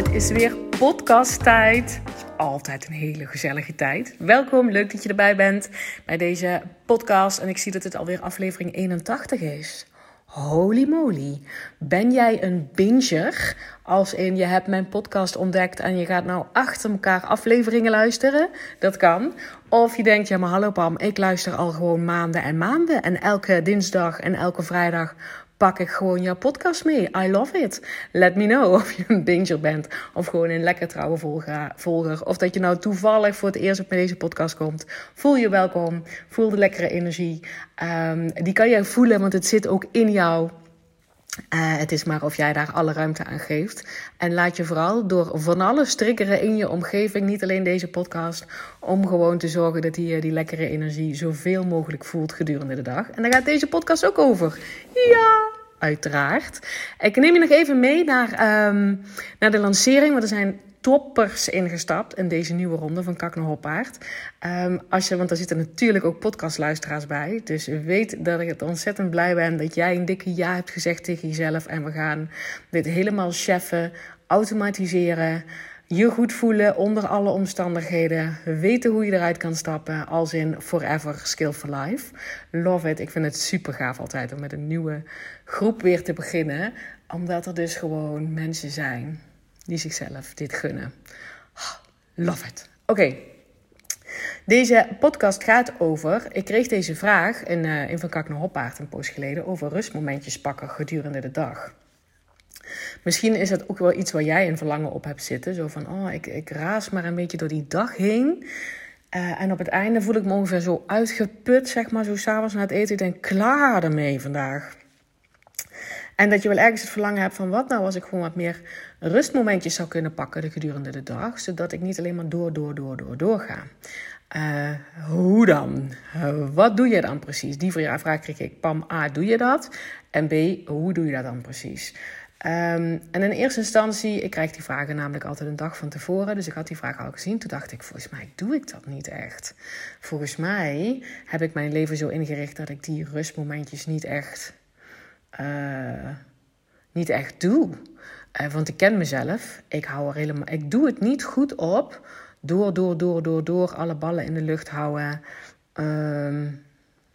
Het is weer podcasttijd altijd een hele gezellige tijd. Welkom, leuk dat je erbij bent bij deze podcast. En ik zie dat het alweer aflevering 81 is. Holy moly. Ben jij een binger? Als in je hebt mijn podcast ontdekt en je gaat nou achter elkaar afleveringen luisteren. Dat kan. Of je denkt, ja maar hallo Pam, ik luister al gewoon maanden en maanden. En elke dinsdag en elke vrijdag pak ik gewoon jouw podcast mee. I love it. Let me know of je een binger bent of gewoon een lekker trouwe volger. Of dat je nou toevallig voor het eerst op deze podcast komt. Voel je welkom. Voel de lekkere energie. Um, die kan jij voelen, want het zit ook in jou. Uh, het is maar of jij daar alle ruimte aan geeft. En laat je vooral door van alles triggeren in je omgeving, niet alleen deze podcast, om gewoon te zorgen dat je die lekkere energie zoveel mogelijk voelt gedurende de dag. En daar gaat deze podcast ook over. Ja! uiteraard. Ik neem je nog even mee naar, um, naar de lancering, want er zijn toppers ingestapt in deze nieuwe ronde van Kak naar Hoppaard. Um, als je, want daar zitten natuurlijk ook podcastluisteraars bij. Dus weet dat ik het ontzettend blij ben dat jij een dikke ja hebt gezegd tegen jezelf. En we gaan dit helemaal cheffen, automatiseren je goed voelen onder alle omstandigheden. Weten hoe je eruit kan stappen. Als in forever skill for life. Love it. Ik vind het super gaaf altijd om met een nieuwe groep weer te beginnen. Omdat er dus gewoon mensen zijn die zichzelf dit gunnen. Love it. Oké. Deze podcast gaat over. Ik kreeg deze vraag in, uh, in Van Kak naar Hoppaard een poos geleden. Over rustmomentjes pakken gedurende de dag. Misschien is het ook wel iets waar jij een verlangen op hebt zitten. Zo van, oh, ik, ik raas maar een beetje door die dag heen. Uh, en op het einde voel ik me ongeveer zo uitgeput, zeg maar, zo s'avonds na het eten. Ik denk, klaar ermee vandaag. En dat je wel ergens het verlangen hebt van wat nou als ik gewoon wat meer rustmomentjes zou kunnen pakken de gedurende de dag. Zodat ik niet alleen maar door, door, door, door, door ga. Uh, hoe dan? Uh, wat doe je dan precies? Die vraag kreeg ik. Pam, A, doe je dat? En B, hoe doe je dat dan precies? Um, en in eerste instantie, ik krijg die vragen namelijk altijd een dag van tevoren. Dus ik had die vraag al gezien. Toen dacht ik, volgens mij doe ik dat niet echt. Volgens mij heb ik mijn leven zo ingericht dat ik die rustmomentjes niet echt, uh, niet echt doe. Uh, want ik ken mezelf. Ik, hou er helemaal, ik doe het niet goed op. Door, door, door, door, door. Alle ballen in de lucht houden. Uh,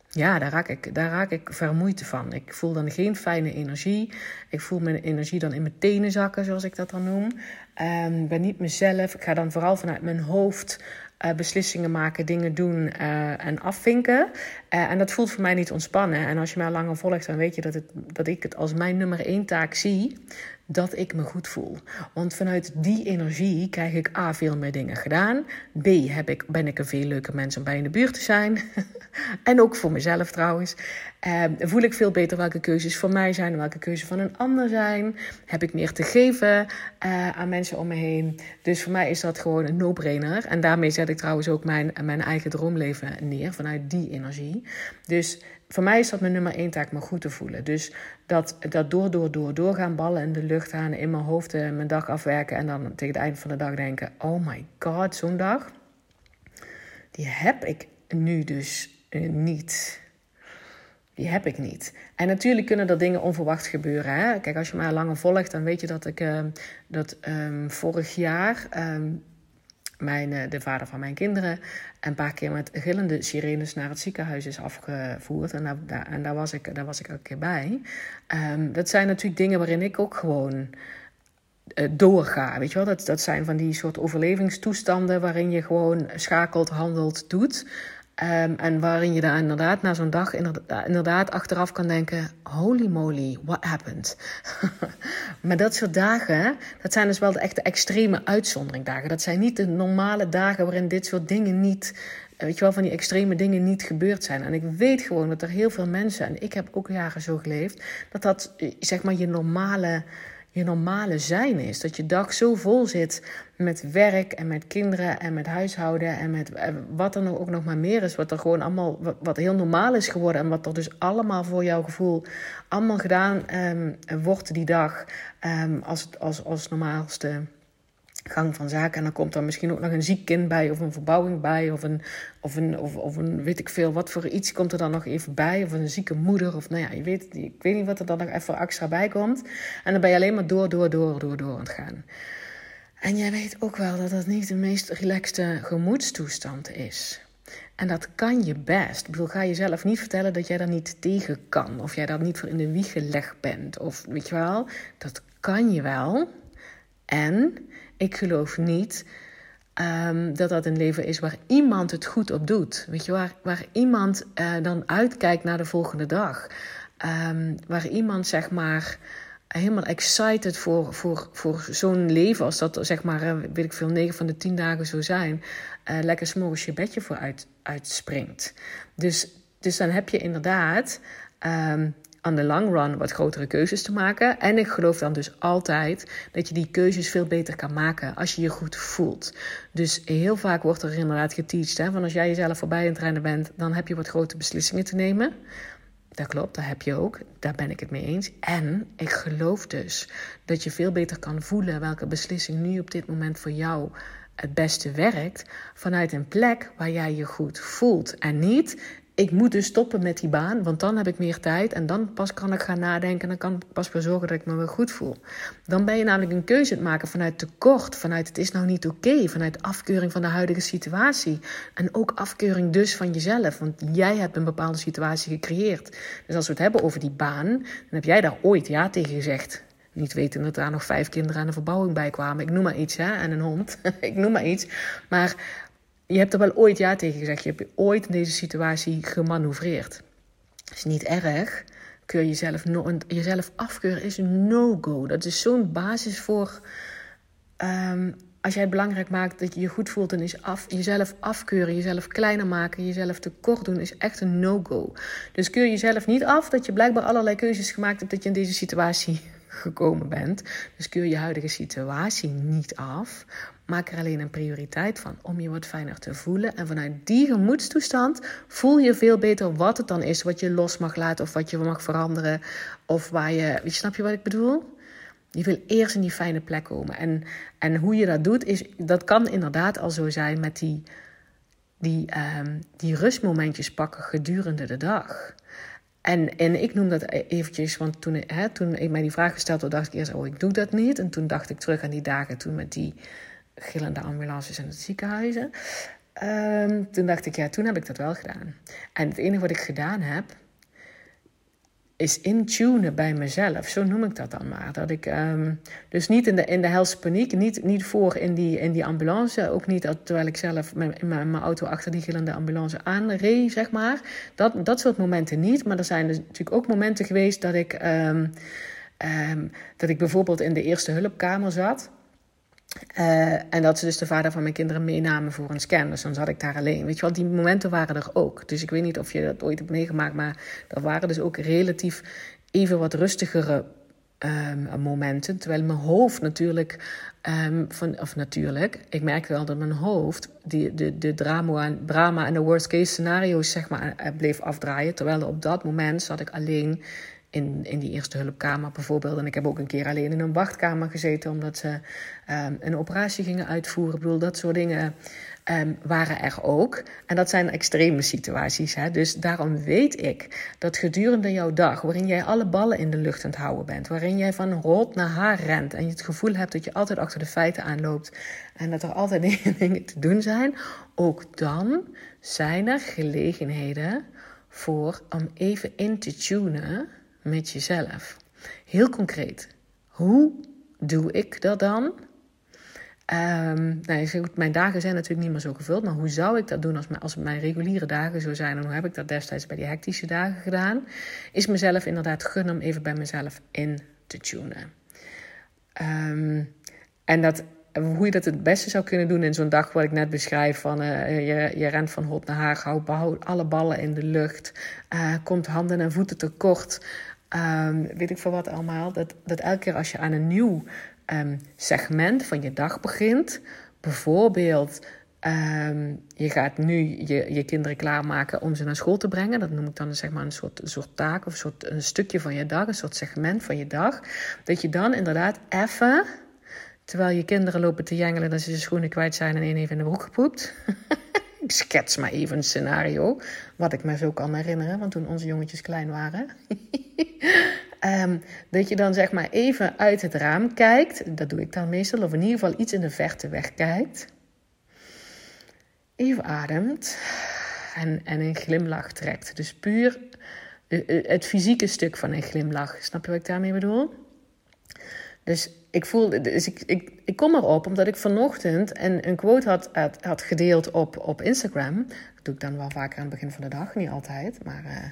ja, daar raak, ik, daar raak ik vermoeid van. Ik voel dan geen fijne energie. Ik voel mijn energie dan in mijn tenen zakken, zoals ik dat dan noem. Ehm, ik ben niet mezelf. Ik ga dan vooral vanuit mijn hoofd uh, beslissingen maken, dingen doen uh, en afvinken. Uh, en dat voelt voor mij niet ontspannen. En als je mij langer volgt, dan weet je dat, het, dat ik het als mijn nummer één taak zie dat ik me goed voel. Want vanuit die energie krijg ik A, veel meer dingen gedaan. B, heb ik, ben ik een veel leuker mens om bij in de buurt te zijn. en ook voor mezelf trouwens. Uh, voel ik veel beter welke keuzes voor mij zijn en welke keuzes van een ander zijn. Heb ik meer te geven uh, aan mensen om me heen. Dus voor mij is dat gewoon een no-brainer. En daarmee zet ik trouwens ook mijn, mijn eigen droomleven neer vanuit die energie. Dus voor mij is dat mijn nummer één taak, me goed te voelen. Dus dat, dat door, door, door, doorgaan, ballen in de lucht gaan, in mijn hoofd uh, mijn dag afwerken en dan tegen het eind van de dag denken: oh my god, zo'n dag, die heb ik nu dus uh, niet. Die heb ik niet. En natuurlijk kunnen er dingen onverwacht gebeuren. Hè? Kijk, als je mij langer volgt, dan weet je dat ik uh, dat um, vorig jaar. Um, mijn, eh, de vader van mijn kinderen een paar keer met gillende sirenes naar het ziekenhuis is afgevoerd. En daar, en daar, was, ik, daar was ik elke keer bij. Dat zijn natuurlijk dingen waarin ik ook gewoon uh, doorga. Weet je wel? Dat, dat zijn van die soort overlevingstoestanden waarin je gewoon schakelt, handelt, doet. Ehm, en waarin je daar inderdaad na zo'n dag inderdaad, inderdaad, achteraf kan denken: holy moly, what happened? maar dat soort dagen, dat zijn dus wel de echte extreme uitzonderingdagen. Dat zijn niet de normale dagen waarin dit soort dingen niet weet je wel, van die extreme dingen niet gebeurd zijn. En ik weet gewoon dat er heel veel mensen, en ik heb ook jaren zo geleefd, dat dat zeg maar je normale, je normale zijn is. Dat je dag zo vol zit met werk en met kinderen en met huishouden en met eh, wat er ook nog maar meer is. Wat er gewoon allemaal, wat, heel normaal is geworden en wat er dus allemaal voor jouw gevoel allemaal gedaan um, wordt die dag um, als, als, als normaalste gang van zaken. En dan komt er misschien ook nog een ziek kind bij, of een verbouwing bij, of een, of een, of, of een weet ik veel, wat voor iets komt er dan nog even bij, of een zieke moeder, of nou ja, je weet, ik weet niet wat er dan nog even extra bij komt. En dan ben je alleen maar door, door, door, door, door aan het gaan. En jij weet ook wel dat dat niet de meest relaxte gemoedstoestand is. En dat kan je best. Ik bedoel, ga jezelf niet vertellen dat jij daar niet tegen kan. Of jij daar niet voor in de wieg gelegd bent. Of weet je wel, dat kan je wel. En ik geloof niet um, dat dat een leven is waar iemand het goed op doet. Weet je, waar, waar iemand uh, dan uitkijkt naar de volgende dag. Um, waar iemand zeg maar helemaal excited voor, voor, voor zo'n leven, als dat zeg maar, uh, weet ik veel, 9 van de 10 dagen zo zijn, uh, lekker s'morgens je bedje voor uit, uitspringt. Dus, dus dan heb je inderdaad um, aan de long run wat grotere keuzes te maken. En ik geloof dan dus altijd dat je die keuzes veel beter kan maken als je je goed voelt. Dus heel vaak wordt er inderdaad geteacht, hè, van als jij jezelf voorbij in het rennen bent, dan heb je wat grote beslissingen te nemen. Dat klopt, dat heb je ook. Daar ben ik het mee eens. En ik geloof dus dat je veel beter kan voelen welke beslissing nu op dit moment voor jou het beste werkt vanuit een plek waar jij je goed voelt. En niet ik moet dus stoppen met die baan, want dan heb ik meer tijd en dan pas kan ik gaan nadenken en dan kan ik pas weer zorgen dat ik me weer goed voel. Dan ben je namelijk een keuze aan het maken vanuit tekort, vanuit het is nou niet oké, vanuit afkeuring van de huidige situatie. En ook afkeuring dus van jezelf, want jij hebt een bepaalde situatie gecreëerd. Dus als we het hebben over die baan, dan heb jij daar ooit ja tegen gezegd. Niet weten dat daar nog vijf kinderen aan de verbouwing bij kwamen. Ik noem maar iets, hè, en een hond. ik noem maar iets. Maar je hebt er wel ooit ja tegen gezegd. Je hebt ooit in deze situatie gemanoeuvreerd. Dat is niet erg. Keur jezelf, no jezelf afkeuren is een no-go. Dat is zo'n basis voor. Um, als jij het belangrijk maakt dat je je goed voelt en is af, jezelf afkeuren, jezelf kleiner maken, jezelf tekort doen, is echt een no-go. Dus keur jezelf niet af dat je blijkbaar allerlei keuzes gemaakt hebt dat je in deze situatie gekomen bent. Dus keur je huidige situatie niet af. Maak er alleen een prioriteit van om je wat fijner te voelen. En vanuit die gemoedstoestand voel je veel beter wat het dan is wat je los mag laten of wat je mag veranderen. Of waar je. Snap je wat ik bedoel? Je wil eerst in die fijne plek komen. En, en hoe je dat doet, is, dat kan inderdaad al zo zijn met die, die, um, die rustmomentjes pakken gedurende de dag. En, en ik noem dat eventjes, want toen, hè, toen ik mij die vraag gesteld dacht ik eerst, oh, ik doe dat niet. En toen dacht ik terug aan die dagen toen met die gillende ambulances en het ziekenhuizen. Ehm, toen dacht ik, ja, toen heb ik dat wel gedaan. En het enige wat ik gedaan heb, is intunen bij mezelf. Zo noem ik dat dan maar. Dat ik ehm, dus niet in de, in de helse paniek, niet, niet voor in die, in die ambulance, ook niet terwijl ik zelf met, mijn, mijn auto achter die gillende ambulance aanreed, zeg maar. Dat, dat soort momenten niet. Maar er zijn dus natuurlijk ook momenten geweest dat ik, um, dat ik bijvoorbeeld in de eerste hulpkamer zat. Uh, en dat ze dus de vader van mijn kinderen meenamen voor een scan. Dus dan zat ik daar alleen. Weet je wel, die momenten waren er ook. Dus ik weet niet of je dat ooit hebt meegemaakt. Maar er waren dus ook relatief even wat rustigere um, momenten. Terwijl mijn hoofd natuurlijk. Um, van, of natuurlijk, ik merkte wel dat mijn hoofd die, de, de drama, drama en de worst case scenario's zeg maar, eh, bleef afdraaien. Terwijl op dat moment zat ik alleen in, in die eerste hulpkamer bijvoorbeeld. En ik heb ook een keer alleen in een wachtkamer gezeten omdat ze um, een operatie gingen uitvoeren. Ik bedoel, dat soort dingen um, waren er ook. En dat zijn extreme situaties. Hè? Dus daarom weet ik dat gedurende jouw dag, waarin jij alle ballen in de lucht aan het houden bent, waarin jij van rot naar haar rent en je het gevoel hebt dat je altijd achter de feiten aanloopt en dat er altijd dingen te doen zijn, ook dan zijn er gelegenheden voor om even in te tunen met jezelf. Heel concreet, hoe doe ik dat dan? Um, nou, mijn dagen zijn natuurlijk niet meer zo gevuld, maar hoe zou ik dat doen als, als mijn reguliere dagen zo zijn? En hoe heb ik dat destijds bij die hectische dagen gedaan? Is mezelf inderdaad gunnen om even bij mezelf in te tunen. Um, en dat, hoe je dat het beste zou kunnen doen in zo'n dag wat ik net beschrijf: van uh, je, je rent van hot naar haar, houdt alle ballen in de lucht, uh, komt handen en voeten tekort. Um, weet ik veel wat allemaal. Dat, dat elke keer als je aan een nieuw um, segment van je dag begint, bijvoorbeeld. Um, je gaat nu je, je kinderen klaarmaken om ze naar school te brengen. Dat noem ik dan zeg maar een soort, soort taak of een, soort, een stukje van je dag, een soort segment van je dag. Dat je dan inderdaad even Terwijl je kinderen lopen te jengelen dat ze de schoenen kwijt zijn en één heeft in de broek gepoept. ik schets maar even een scenario. Wat ik me zo kan herinneren, want toen onze jongetjes klein waren. um, dat je dan zeg maar even uit het raam kijkt. Dat doe ik dan meestal. Of in ieder geval iets in de verte wegkijkt. Even ademt. En, en een glimlach trekt. Dus puur eh, eh, het fysieke stuk van een glimlach. Snap je wat ik daarmee bedoel? Dus ik voel, dus ik, ik, kom erop omdat ik vanochtend een, quote had, had, gedeeld op, op Instagram. Dat doe ik dan wel vaker aan het begin van de dag, niet altijd, maar uh,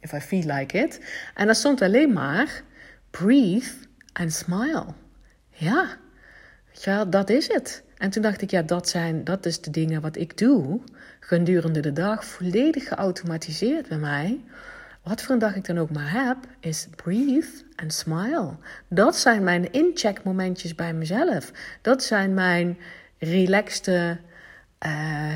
if I feel like it. En dat stond alleen maar: breathe and smile. Ja, ja, dat is het. En toen dacht ik, ja, dat, zijn, dat is de dingen wat ik doe gedurende de dag, volledig geautomatiseerd bij mij wat voor een dag ik dan ook maar heb, is breathe and smile. Dat zijn mijn incheck momentjes bij mezelf. Dat zijn mijn relaxte uh,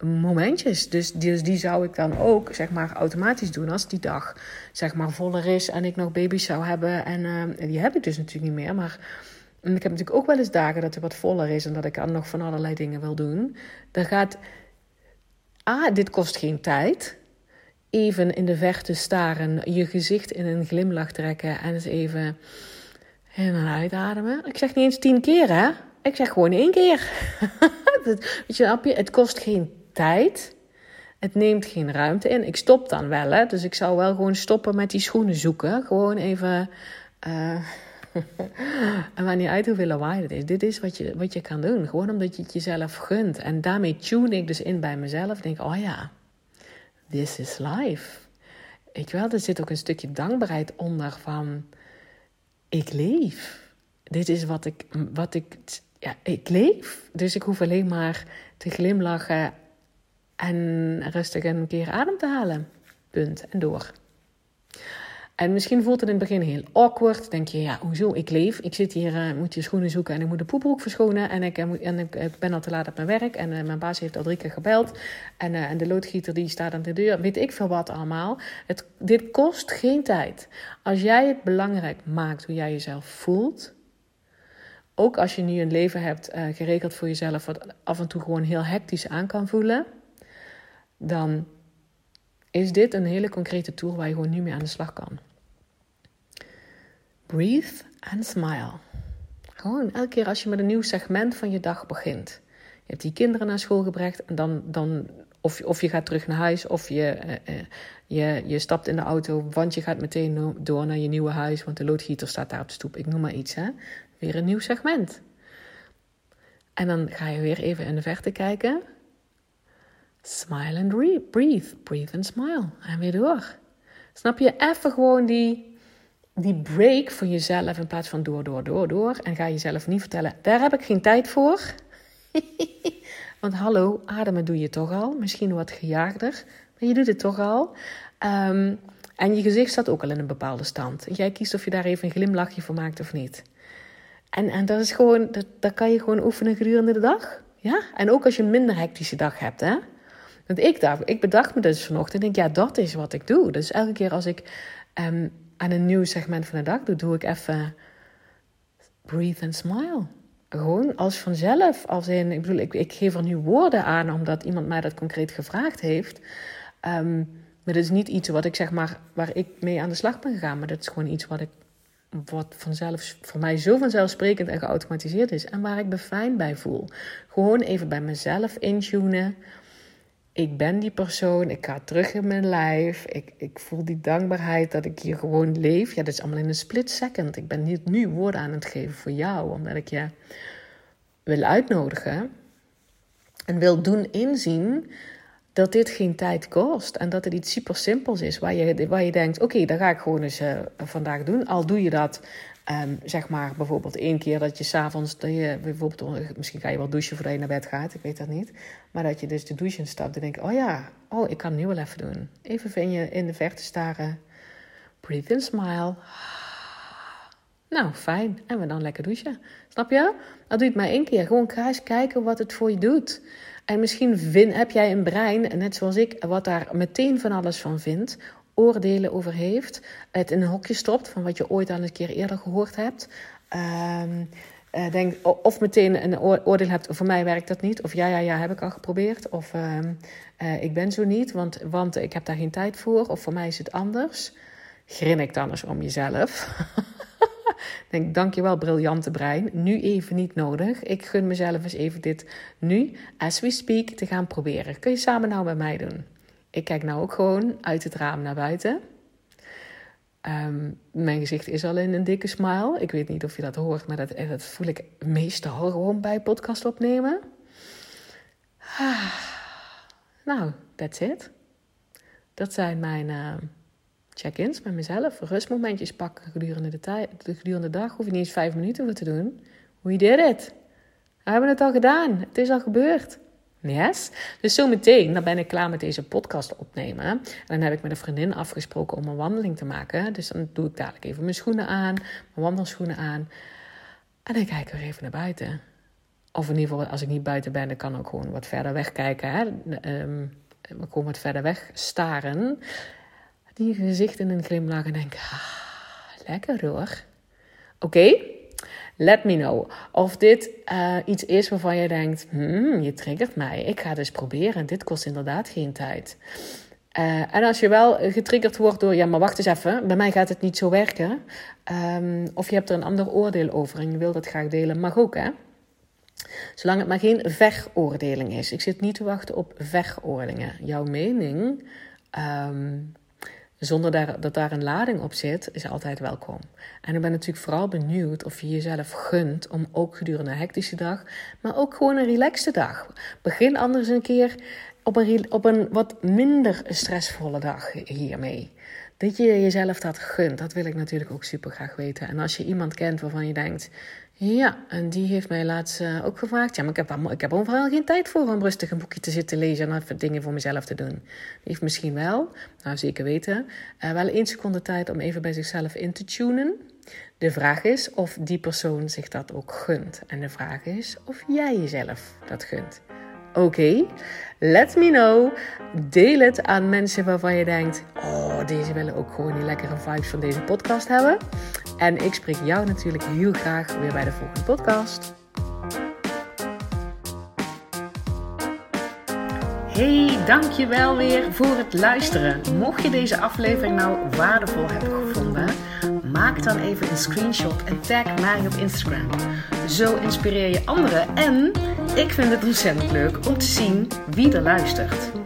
momentjes. Dus die, dus die zou ik dan ook, zeg maar, automatisch doen als die dag, zeg maar, voller is en ik nog baby's zou hebben. En uh, die heb ik dus natuurlijk niet meer, maar... ik heb natuurlijk ook wel eens dagen dat het wat voller is en dat ik dan nog van allerlei dingen wil doen. Dan gaat. Ah, dit kost geen tijd even in de verte staren, je gezicht in een glimlach trekken en eens even in en uitademen. Ik zeg niet eens tien keer, hè? Ik zeg gewoon één keer. Weet je, het kost geen tijd. Het neemt geen ruimte in. Ik stop dan wel, hè? Dus ik zou wel gewoon stoppen met die schoenen zoeken. Gewoon even. Uh, en maakt niet uit hoeveel lawaai het is. Dit is wat je, wat je kan doen. Gewoon omdat je het jezelf gunt. En daarmee tune ik dus in bij mezelf. Denk, oh ja, this is life. Weet wel, er zit ook een stukje dankbaarheid onder van ik leef. Dit is wat ik, wat ik, ja, ik leef. Dus ik hoef alleen maar te glimlachen en rustig een keer adem te halen. Punt. En door. En misschien voelt het in het begin heel awkward. Denk je, ja, hoezo? Ik leef. Ik zit hier, uh, moet je schoenen zoeken en ik moet de poepbroek verschonen. En ik, uh, en ik, ben al te laat op mijn werk. En mijn baas heeft al drie keer gebeld. En, en de loodgieter die staat aan de deur. Weet ik veel wat allemaal. Het, dit kost geen tijd. Als jij het belangrijk maakt hoe jij jezelf voelt. Ook als je nu een leven hebt geregeld voor jezelf. Wat af en toe gewoon heel hectisch aan kan voelen. Dan is dit een hele concrete tool waar je gewoon nu mee aan de slag kan. Breathe and smile. Gewoon elke keer als je met een nieuw segment van je dag begint. Je hebt die kinderen naar school gebracht en dan, dan of, of je gaat terug naar huis of je, eh, eh, je, je stapt in de auto, want je gaat meteen door naar je nieuwe huis, want de loodgieter staat daar op de stoep. Ik noem maar iets, hè. Weer een nieuw segment. En dan ga je weer even in de verte kijken. Smile and breathe. Breathe and smile. En weer door. Snap je? Even gewoon die die break voor jezelf in plaats van door, door, door, door. En ga jezelf niet vertellen, daar heb ik geen tijd voor. Want hallo, ademen doe je toch al. Misschien wat gejaagder, maar je doet het toch al. Ehm, en je gezicht staat ook al in een bepaalde stand. Jij kiest of je daar even een glimlachje voor maakt of niet. En, en dat is gewoon, dat, dat kan je gewoon oefenen gedurende de dag. Ja? En ook als je een minder hectische dag hebt, hè. Want ik, dacht, ik bedacht me dus vanochtend, denk ja, dat is wat ik doe. Dus elke keer als ik um, aan een nieuw segment van de dag doe, doe ik even breathe and smile. Gewoon als vanzelf. Als in, ik bedoel, ik, ik geef er nu woorden aan omdat iemand mij dat concreet gevraagd heeft. Um, maar dat is niet iets wat ik zeg maar, waar ik mee aan de slag ben gegaan. Maar dat is gewoon iets wat ik wat vanzelf voor mij zo vanzelfsprekend en geautomatiseerd is. En waar ik me fijn bij voel. Gewoon even bij mezelf intunen ik ben die persoon, ik ga terug in mijn lijf. Ik, ik voel die dankbaarheid dat ik hier gewoon leef. Ja, dat is allemaal in een split second. Ik ben niet nu woorden aan het geven voor jou, omdat ik je wil uitnodigen en wil doen inzien dat dit geen tijd kost en dat het iets super simpels is waar je, waar je denkt: oké, okay, dat ga ik gewoon eens uh, vandaag doen. Al doe je dat Um, zeg maar bijvoorbeeld één keer dat je s'avonds, bijvoorbeeld, misschien ga je wel douchen voordat je naar bed gaat, ik weet dat niet. Maar dat je dus de douche instapt en denkt, oh ja, oh ik kan het nu wel even doen. Even vind je in de verte staren, breathe and smile. Nou, fijn. En we dan lekker douchen. Snap je? Dat doe je het maar één keer. Gewoon eens kijken wat het voor je doet. En misschien vind, heb jij een brein, net zoals ik, wat daar meteen van alles van vindt oordelen over heeft, het in een hokje stopt van wat je ooit al een keer eerder gehoord hebt. Uh, denk, of meteen een oordeel hebt, voor mij werkt dat niet. Of ja, ja, ja, heb ik al geprobeerd. Of uh, ik ben zo niet, want, want ik heb daar geen tijd voor. Of voor mij is het anders. Grinnik dan eens om jezelf. denk, dankjewel briljante brein. Nu even niet nodig. Ik gun mezelf eens even dit nu, as we speak, te gaan proberen. Kun je samen nou bij mij doen? Ik kijk nou ook gewoon uit het raam naar buiten. Ehm, mijn gezicht is al in een dikke smile. Ik weet niet of je dat hoort, maar dat, eh, voel ik meestal gewoon bij podcast opnemen. Ah, nou, that's it. Dat zijn mijn uh, check-ins met mezelf. Rustmomentjes pakken gedurende de, tijd, gedurende de dag. Hoef je niet eens vijf minuten voor te doen. We did it. We hebben het al gedaan. Het is al gebeurd. Yes. Dus zometeen, dan ben ik klaar met deze podcast opnemen. En dan heb ik met een vriendin afgesproken om een wandeling te maken. Dus dan doe ik dadelijk even mijn schoenen aan, mijn wandelschoenen aan. En dan kijk ik weer even naar buiten. Of in ieder geval, als ik niet buiten ben, dan kan ik gewoon wat verder weg kijken. Hè? Um, gewoon wat verder weg staren. Die gezicht in een glimlach en denk, ah, lekker hoor. Oké, Let me know of dit uh, iets is waarvan je denkt: hmm, je triggert mij. Ik ga dus proberen. Dit kost inderdaad geen tijd. Uh, en als je wel getriggerd wordt door, ja, maar wacht eens even, bij mij gaat het niet zo werken. Um, of je hebt er een ander oordeel over en je wil dat graag delen, mag ook, hè? Zolang het maar geen veroordeling is. Ik zit niet te wachten op veroordelingen. Jouw mening um, zonder dat daar een lading op zit, is altijd welkom. En ik ben natuurlijk vooral benieuwd of je jezelf gunt om ook gedurende een hectische dag, maar ook gewoon een relaxte dag. Begin anders een keer op een, op een wat minder stressvolle dag hiermee. Dat je jezelf dat gunt, dat wil ik natuurlijk ook super graag weten. En als je iemand kent waarvan je denkt, ja, en die heeft mij laatst uh, ook gevraagd. Ja, maar ik heb, ik heb overal geen tijd voor om rustig een boekje te zitten lezen en even dingen voor mezelf te doen. Die heeft misschien wel, nou zeker weten, uh, wel één seconde tijd om even bij zichzelf in te tunen. De vraag is of die persoon zich dat ook gunt. En de vraag is of jij jezelf dat gunt. Oké, let me know. Deel het aan mensen waarvan je denkt: Oh, deze willen ook gewoon die lekkere vibes van deze podcast hebben. En ik spreek jou natuurlijk heel graag weer bij de volgende podcast. Hey, dankjewel weer voor het luisteren. Mocht je deze aflevering nou waardevol hebben gevonden, maak dan even een screenshot en tag mij op Instagram. Zo inspireer je anderen en ik vind het ontzettend leuk om te zien wie er luistert.